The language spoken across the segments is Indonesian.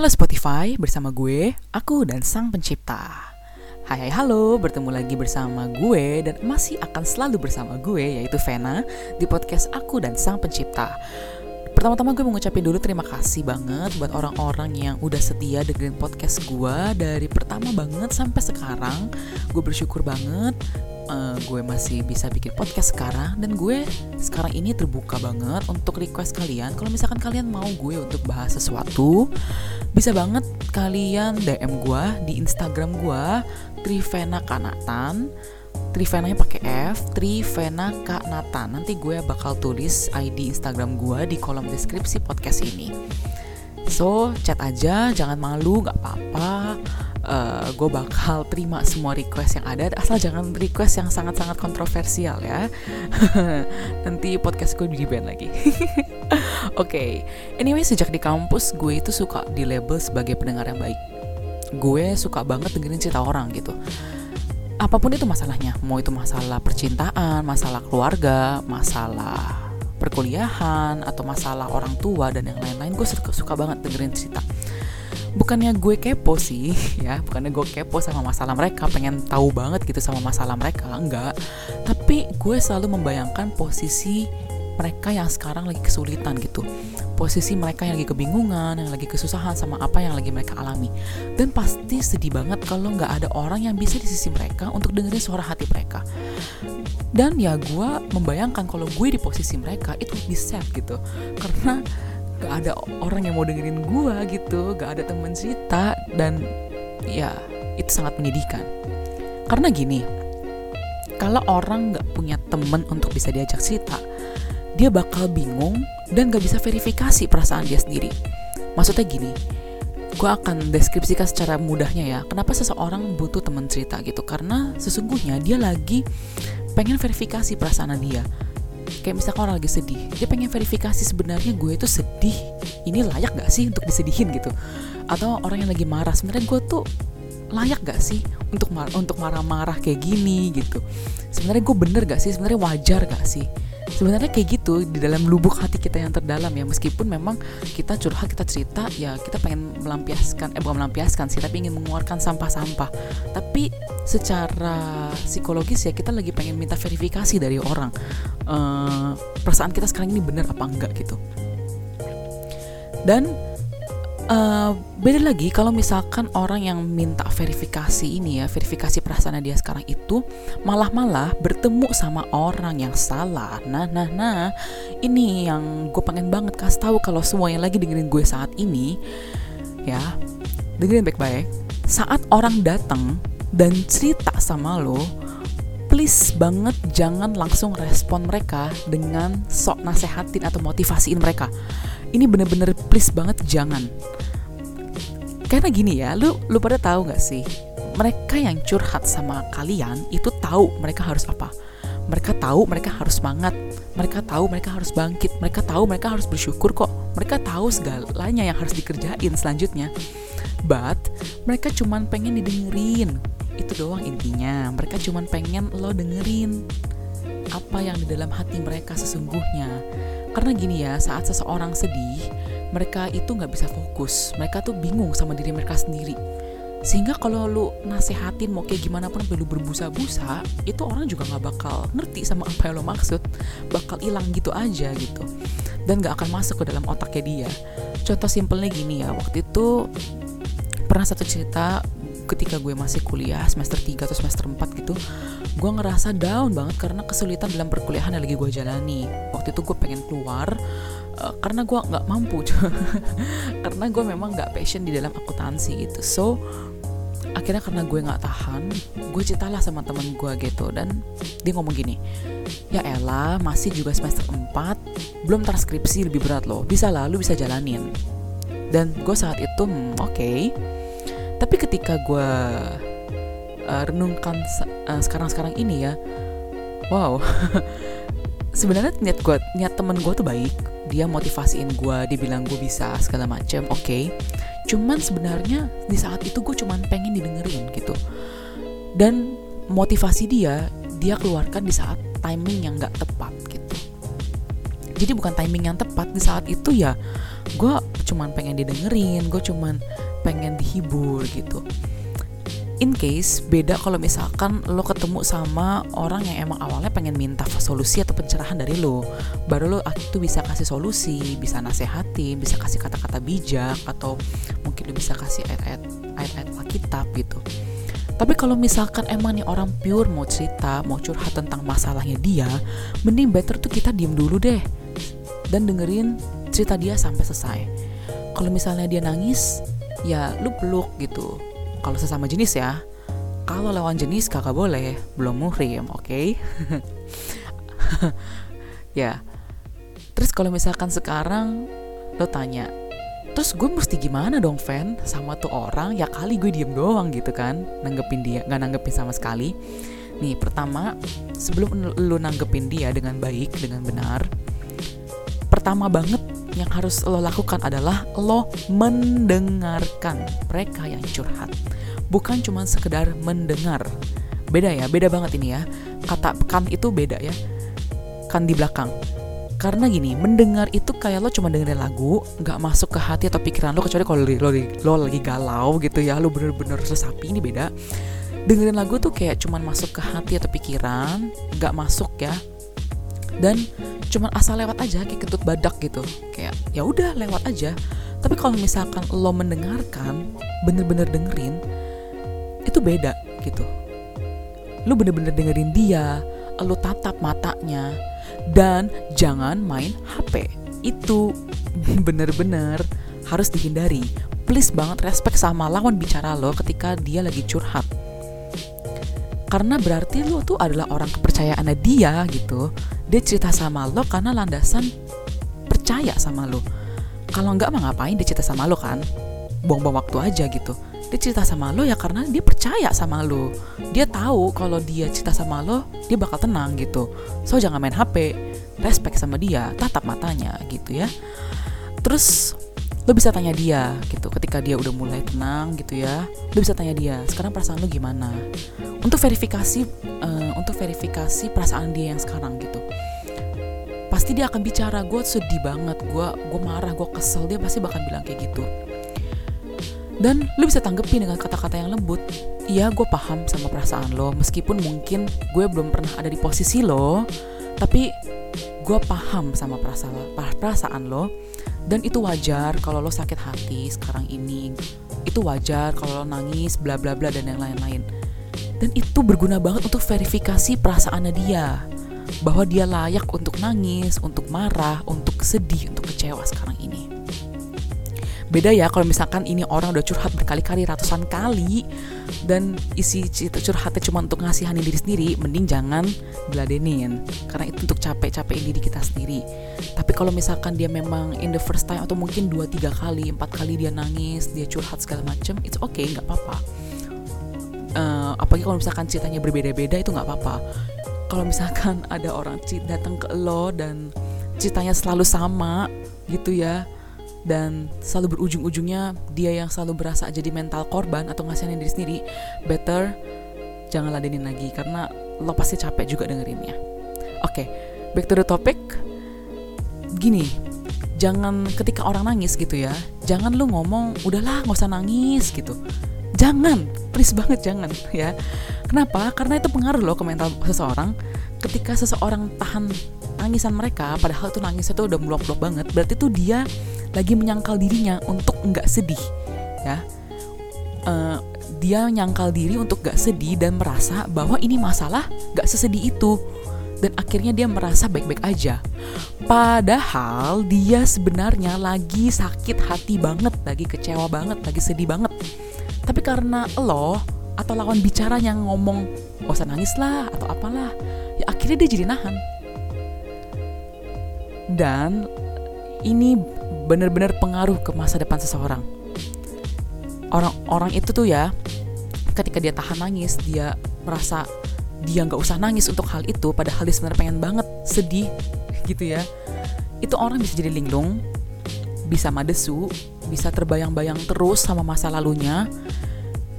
Halo Spotify, bersama gue, aku dan sang pencipta. Hai hai halo, bertemu lagi bersama gue dan masih akan selalu bersama gue yaitu Vena di podcast aku dan sang pencipta. Pertama-tama gue mau ngucapin dulu terima kasih banget buat orang-orang yang udah setia dengerin podcast gue dari pertama banget sampai sekarang. Gue bersyukur banget uh, gue masih bisa bikin podcast sekarang dan gue sekarang ini terbuka banget untuk request kalian kalau misalkan kalian mau gue untuk bahas sesuatu bisa banget kalian DM gue di Instagram gue Trivena Kanatan Trivenanya pakai F, Trivena Kanatan. Nanti gue bakal tulis ID Instagram gue di kolom deskripsi podcast ini. So, chat aja, jangan malu, gak apa-apa uh, eh, gue bakal terima semua request yang ada asal jangan request yang sangat-sangat kontroversial ya. Nanti podcast gue di band lagi. Oke okay. anyway sejak di kampus gue itu suka di label sebagai pendengar yang baik. Gue suka banget dengerin cerita orang gitu. Apa pun itu masalahnya mau itu masalah percintaan masalah keluarga masalah perkuliahan atau masalah orang tua dan yang lain-lain gue suka, suka banget dengerin cerita bukannya gue kepo sih ya bukannya gue kepo sama masalah mereka pengen tahu banget gitu sama masalah mereka enggak. Tapi gue selalu membayangkan posisi mereka yang sekarang lagi kesulitan gitu. Posisi mereka yang lagi kebingungan yang lagi kesusahan sama apa yang lagi mereka alami. Dan pasti sedih banget kalau nggak ada orang yang bisa di sisi mereka untuk dengerin suara hati mereka. Dan ya gue membayangkan kalau gue di posisi mereka itu lebih sad gitu. Karena gak ada orang yang mau dengerin gue gitu gak ada temen cerita dan ya itu sangat menyedihkan. Karena gini kalau orang gak punya temen untuk bisa diajak cerita dia bakal bingung dan gak bisa verifikasi perasaan dia sendiri. Maksudnya gini gue akan deskripsikan secara mudahnya ya kenapa seseorang butuh teman cerita gitu? Karena sesungguhnya dia lagi pengen verifikasi perasaan dia kayak misalkan orang lagi sedih dia pengen verifikasi sebenarnya gue itu sedih. Ini layak gak sih untuk disedihin gitu? Atau orang yang lagi marah sebenarnya gue tuh layak gak sih untuk mar untuk marah-marah kayak gini gitu? Sebenarnya gue bener gak sih? Sebenarnya wajar gak sih sebenarnya kayak gitu di dalam lubuk hati kita yang terdalam ya. Meskipun memang kita curhat kita cerita ya kita pengen melampiaskan eh bukan melampiaskan sih tapi ingin mengeluarkan sampah-sampah. Tapi secara psikologis ya kita lagi pengen minta verifikasi dari orang uh, perasaan kita sekarang ini benar apa enggak gitu. Dan Uh, beda lagi kalau misalkan orang yang minta verifikasi ini ya verifikasi perasaan dia sekarang itu malah-malah bertemu sama orang yang salah. Nah nah nah ini yang gue pengen banget kasih tahu kalau semua yang lagi dengerin gue saat ini ya dengerin baik-baik. Saat orang datang dan cerita sama lo please banget jangan langsung respon mereka dengan sok nasehatin atau motivasiin mereka. Ini bener-bener please banget jangan karena gini ya lu lu pada tahu nggak sih? Mereka yang curhat sama kalian itu tahu mereka harus apa. Mereka tahu mereka harus semangat. Mereka tahu mereka harus bangkit. Mereka tahu mereka harus bersyukur kok. Mereka tahu segalanya yang harus dikerjain selanjutnya. But mereka cuman pengen didengerin. Itu doang intinya. Mereka cuman pengen lo dengerin apa yang di dalam hati mereka sesungguhnya. Karena gini ya, saat seseorang sedih, mereka itu nggak bisa fokus. Mereka tuh bingung sama diri mereka sendiri. Sehingga kalau lu nasehatin mau kayak gimana pun lu berbusa-busa, itu orang juga nggak bakal ngerti sama apa yang lo maksud. Bakal hilang gitu aja gitu. Dan nggak akan masuk ke dalam otaknya dia. Contoh simpelnya gini ya, waktu itu pernah satu cerita ketika gue masih kuliah semester 3 atau semester 4 gitu gue ngerasa down banget karena kesulitan dalam perkuliahan yang lagi gue jalani waktu itu gue pengen keluar uh, karena gue nggak mampu karena gue memang nggak passion di dalam akuntansi gitu. So akhirnya karena gue nggak tahan gue ceritalah sama temen gue gitu. Dan dia ngomong gini ya Ella masih juga semester 4 belum transkripsi lebih berat loh. Bisa lah lu bisa jalanin. Dan gue saat itu hmm, oke. Okay tapi ketika gue uh, renungkan uh, sekarang-sekarang ini ya wow sebenarnya niat gue niat temen gue tuh baik. Dia motivasiin gue dia bilang gue bisa segala macam oke. Okay. cuman sebenarnya di saat itu gue cuman pengen didengerin gitu. Dan motivasi dia dia keluarkan di saat timing yang gak tepat gitu. Jadi bukan timing yang tepat di saat itu ya gue cuman pengen didengerin gue cuman pengen dihibur gitu in case beda kalau misalkan lo ketemu sama orang yang emang awalnya pengen minta solusi atau pencerahan dari lo baru lo itu bisa kasih solusi bisa nasehatin bisa kasih kata-kata bijak atau mungkin lo bisa kasih ayat-ayat ayat-ayat Alkitab gitu. Tapi kalau misalkan emang nih orang pure mau cerita mau curhat tentang masalahnya dia mending better tuh kita diem dulu deh dan dengerin cerita dia sampai selesai. Kalau misalnya dia nangis ya lu peluk gitu kalau sesama jenis ya. Kalau lawan jenis kakak boleh. Belum muhrim oke? Okay? ya. Terus kalau misalkan sekarang lo tanya terus gue mesti gimana dong fan sama tuh orang ya kali gue diem doang gitu kan. Nanggepin dia nggak nanggepin sama sekali. Nih pertama sebelum lo nanggepin dia dengan baik dengan benar pertama banget yang harus lo lakukan adalah lo mendengarkan mereka yang curhat. Bukan cuma sekedar mendengar. Beda ya, beda banget ini ya. Kata kan itu beda ya. Kan di belakang. Karena gini, mendengar itu kayak lo cuma dengerin lagu, nggak masuk ke hati atau pikiran lo kecuali kalau lo, lo, lo lagi galau gitu ya, lo bener-bener resapi ini beda. Dengerin lagu tuh kayak cuma masuk ke hati atau pikiran, nggak masuk ya. Dan cuman asal lewat aja kayak ketut badak gitu. Kayak ya udah lewat aja. Tapi kalau misalkan lo mendengarkan bener-bener dengerin itu beda gitu. Lo bener-bener dengerin dia lo tatap matanya dan jangan main HP itu bener-bener harus dihindari. Please banget respect sama lawan bicara lo ketika dia lagi curhat. Karena berarti lo tuh adalah orang kepercayaannya dia gitu dia cerita sama lo karena landasan percaya sama lo. Kalau nggak mah ngapain dia cerita sama lo kan? Buang-buang waktu aja gitu. Dia cerita sama lo ya karena dia percaya sama lo. Dia tahu kalau dia cerita sama lo dia bakal tenang gitu. So jangan main HP respect sama dia tatap matanya gitu ya. Terus lo bisa tanya dia gitu ketika dia udah mulai tenang gitu ya. Lo bisa tanya dia sekarang perasaan lo gimana? Untuk verifikasi uh, untuk verifikasi perasaan dia yang sekarang gitu pasti dia akan bicara gue sedih banget gue gue marah gue kesel. Dia pasti bakal bilang kayak gitu. Dan lo bisa tanggepi dengan kata-kata yang lembut iya gue paham sama perasaan lo meskipun mungkin gue belum pernah ada di posisi lo tapi gue paham sama perasaan perasaan lo dan itu wajar kalau lo sakit hati sekarang ini. Itu wajar kalau lo nangis bla bla bla dan yang lain-lain. Dan itu berguna banget untuk verifikasi perasaannya dia bahwa dia layak untuk nangis untuk marah untuk sedih untuk kecewa sekarang ini. Beda ya kalau misalkan ini orang udah curhat berkali-kali ratusan kali dan isi curhatnya cuma untuk ngasihani diri sendiri mending jangan beladenin karena itu untuk capek-capekin diri kita sendiri. Tapi kalau misalkan dia memang in the first time atau mungkin dua tiga kali empat kali dia nangis dia curhat segala macem it's okay nggak apa-apa. Uh, apalagi kalau misalkan ceritanya berbeda-beda itu nggak apa-apa kalau misalkan ada orang datang ke lo dan ceritanya selalu sama gitu ya dan selalu berujung-ujungnya dia yang selalu berasa jadi mental korban atau ngasihin diri sendiri better jangan ladenin lagi karena lo pasti capek juga dengerinnya. Oke okay, back to the topic. Gini jangan ketika orang nangis gitu ya jangan lu ngomong udahlah nggak usah nangis gitu jangan please banget jangan ya. Kenapa? Karena itu pengaruh loh ke mental seseorang. Ketika seseorang tahan tangisan mereka padahal itu nangisnya tuh udah meluap-luap banget berarti tuh dia lagi menyangkal dirinya untuk nggak sedih ya. Uh, dia nyangkal diri untuk gak sedih dan merasa bahwa ini masalah gak sesedih itu. Dan akhirnya dia merasa baik-baik aja. Padahal dia sebenarnya lagi sakit hati banget lagi kecewa banget lagi sedih banget tapi karena lo atau lawan bicara yang ngomong gak usah nangis lah atau apalah ya akhirnya dia jadi nahan dan ini benar-benar pengaruh ke masa depan seseorang. Orang-orang itu tuh ya, ketika dia tahan nangis, dia merasa dia nggak usah nangis untuk hal itu, padahal dia sebenarnya pengen banget sedih, gitu ya. Itu orang bisa jadi linglung, bisa madesu, bisa terbayang-bayang terus sama masa lalunya,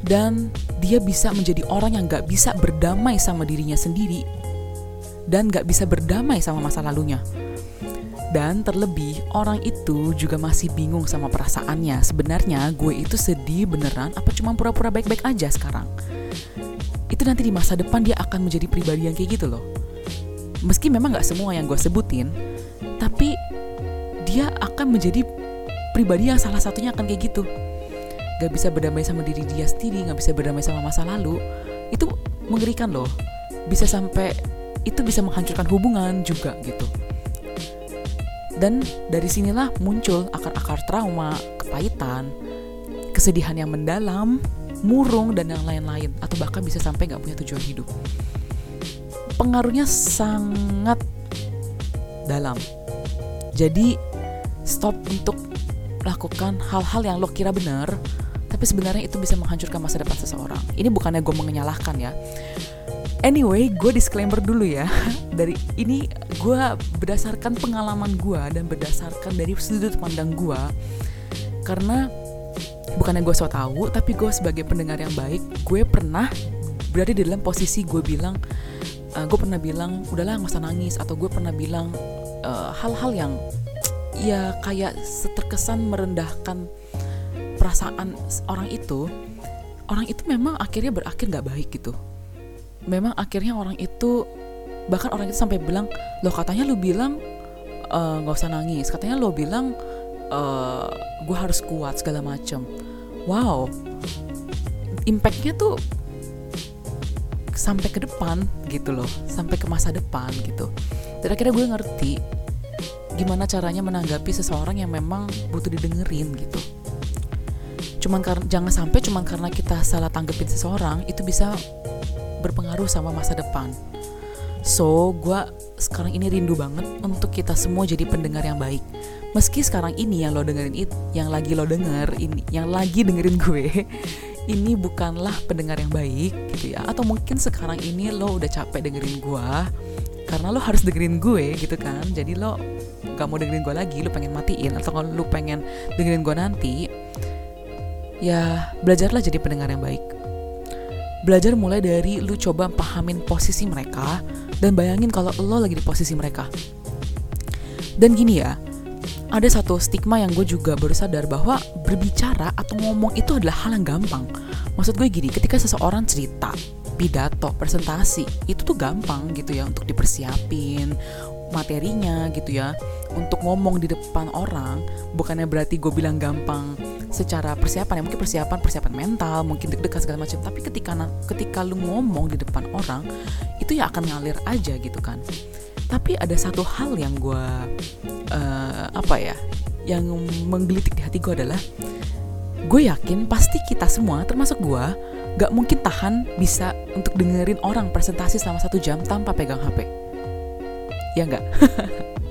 dan dia bisa menjadi orang yang nggak bisa berdamai sama dirinya sendiri, dan nggak bisa berdamai sama masa lalunya Dan terlebih orang itu juga masih bingung sama perasaannya. Sebenarnya gue itu sedih beneran apa cuma pura-pura baik-baik aja sekarang. Itu nanti di masa depan dia akan menjadi pribadi yang kayak gitu loh. Meski memang gak semua yang gue sebutin, tapi dia akan menjadi pribadi yang salah satunya akan kayak gitu. Gak bisa berdamai sama diri dia sendiri, gak bisa berdamai sama masa lalu. Itu mengerikan loh. Bisa sampai itu bisa menghancurkan hubungan juga gitu. Dan dari sinilah muncul akar-akar trauma, kepahitan, kesedihan yang mendalam, murung, dan yang lain-lain. Atau bahkan bisa sampai gak punya tujuan hidup. Pengaruhnya sangat dalam. Jadi stop untuk lakukan hal-hal yang lo kira benar, tapi sebenarnya itu bisa menghancurkan masa depan seseorang. Ini bukannya gue menyalahkan ya. Anyway, gue disclaimer dulu ya. Dari ini gue berdasarkan pengalaman gue dan berdasarkan dari sudut pandang gue. Karena bukannya gue so tau, tapi gue sebagai pendengar yang baik, gue pernah berada di dalam posisi gue bilang, uh, gue pernah bilang, udahlah nggak usah nangis, atau gue pernah bilang eh, hal-hal uh, yang ya kayak terkesan merendahkan perasaan orang itu. Orang itu memang akhirnya berakhir nggak baik gitu. Memang akhirnya orang itu bahkan orang itu sampai bilang lo katanya lo bilang eh, nggak uh, usah nangis. Katanya lo bilang uh, eh, gue harus kuat segala macem. Wow. Impactnya tuh sampai ke depan gitu loh sampai ke masa depan gitu. Dan akhirnya gue ngerti gimana caranya menanggapi seseorang yang memang butuh didengerin gitu cuman karena jangan sampai cuman karena kita salah tanggepin seseorang itu bisa berpengaruh sama masa depan. So, gue sekarang ini rindu banget untuk kita semua jadi pendengar yang baik. Meski sekarang ini yang lo dengerin itu, yang lagi lo denger ini, yang lagi dengerin gue, ini bukanlah pendengar yang baik gitu ya. Atau mungkin sekarang ini lo udah capek dengerin gue, karena lo harus dengerin gue gitu kan. Jadi lo gak mau dengerin gue lagi, lo pengen matiin atau lo pengen dengerin gue nanti, ya belajarlah jadi pendengar yang baik Belajar mulai dari lu coba pahamin posisi mereka dan bayangin kalau lo lagi di posisi mereka. Dan gini ya, ada satu stigma yang gue juga baru sadar bahwa berbicara atau ngomong itu adalah hal yang gampang. Maksud gue gini, ketika seseorang cerita, pidato, presentasi, itu tuh gampang gitu ya untuk dipersiapin materinya gitu ya. Untuk ngomong di depan orang, bukannya berarti gue bilang gampang secara persiapan ya mungkin persiapan persiapan mental mungkin deg-degan segala macam. Tapi ketika ketika lu ngomong di depan orang itu ya akan ngalir aja gitu kan. Tapi ada satu hal yang gue uh, apa ya yang menggelitik di hati gue adalah gue yakin pasti kita semua termasuk gue gak mungkin tahan bisa untuk dengerin orang presentasi selama satu jam tanpa pegang HP ya enggak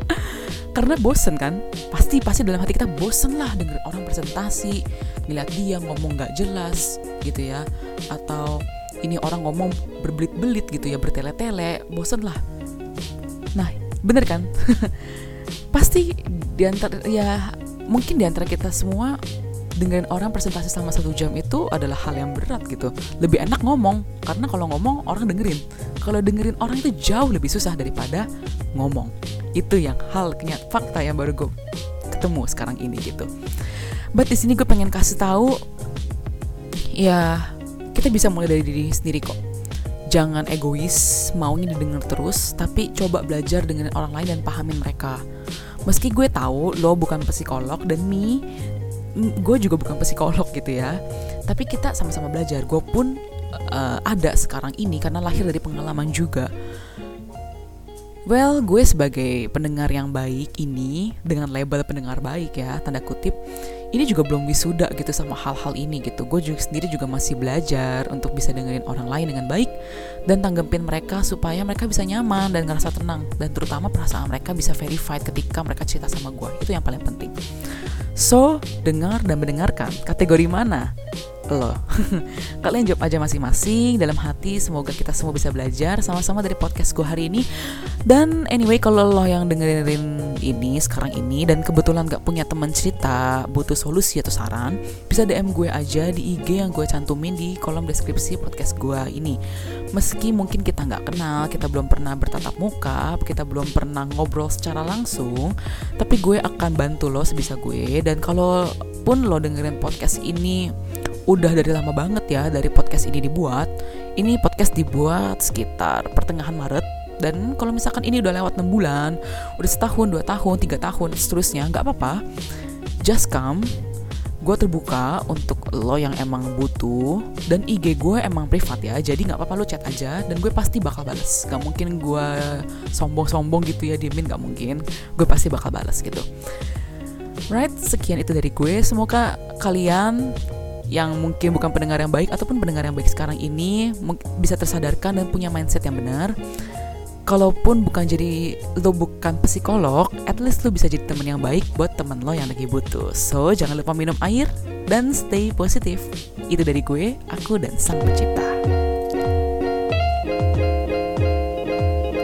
karena bosen kan? Pasti pasti dalam hati kita bosen lah denger orang presentasi ngeliat dia ngomong gak jelas gitu ya. Atau ini orang ngomong berbelit-belit gitu ya bertele-tele bosen lah. Nah bener kan? Pasti di antara ya mungkin di antara kita semua dengerin orang presentasi selama satu jam itu adalah hal yang berat gitu. Lebih enak ngomong karena kalau ngomong orang dengerin. Kalau dengerin orang itu jauh lebih susah daripada ngomong. Itu yang hal kenyataan fakta yang baru gue ketemu sekarang ini gitu. But di sini gue pengen kasih tahu ya kita bisa mulai dari diri sendiri kok. Jangan egois maunya didengar terus tapi coba belajar dengan orang lain dan pahamin mereka. Meski gue tahu lo bukan psikolog dan me gue juga bukan psikolog gitu ya. Tapi kita sama-sama belajar. Gue pun uh, ada sekarang ini karena lahir dari pengalaman juga. Well, gue sebagai pendengar yang baik ini dengan label pendengar baik ya, tanda kutip, ini juga belum wisuda gitu sama hal-hal ini gitu. Gue juga sendiri juga masih belajar untuk bisa dengerin orang lain dengan baik dan tanggepin mereka supaya mereka bisa nyaman dan ngerasa tenang dan terutama perasaan mereka bisa verified ketika mereka cerita sama gue. Itu yang paling penting. So, dengar dan mendengarkan kategori mana lo. Kalian jawab aja masing-masing dalam hati. Semoga kita semua bisa belajar sama-sama dari podcast gue hari ini. Dan anyway, kalau lo yang dengerin ini sekarang ini dan kebetulan gak punya teman cerita, butuh solusi atau saran, bisa DM gue aja di IG yang gue cantumin di kolom deskripsi podcast gue ini. Meski mungkin kita nggak kenal, kita belum pernah bertatap muka, kita belum pernah ngobrol secara langsung, tapi gue akan bantu lo sebisa gue. Dan kalau pun lo dengerin podcast ini udah dari lama banget ya dari podcast ini dibuat. Ini podcast dibuat sekitar pertengahan Maret. Dan kalau misalkan ini udah lewat 6 bulan, udah setahun, dua tahun, tiga tahun, seterusnya, nggak apa-apa. Just come, gue terbuka untuk lo yang emang butuh dan IG gue emang privat ya jadi nggak apa-apa lo chat aja dan gue pasti bakal bales. Gak mungkin gue sombong-sombong gitu ya diemin gak mungkin. Gue pasti bakal bales gitu. Right sekian itu dari gue. Semoga kalian yang mungkin bukan pendengar yang baik ataupun pendengar yang baik sekarang ini bisa tersadarkan dan punya mindset yang benar kalaupun bukan jadi lo bukan psikolog, at least lo bisa jadi teman yang baik buat teman lo yang lagi butuh. So, jangan lupa minum air dan stay positif. Itu dari gue, aku dan sang pencipta.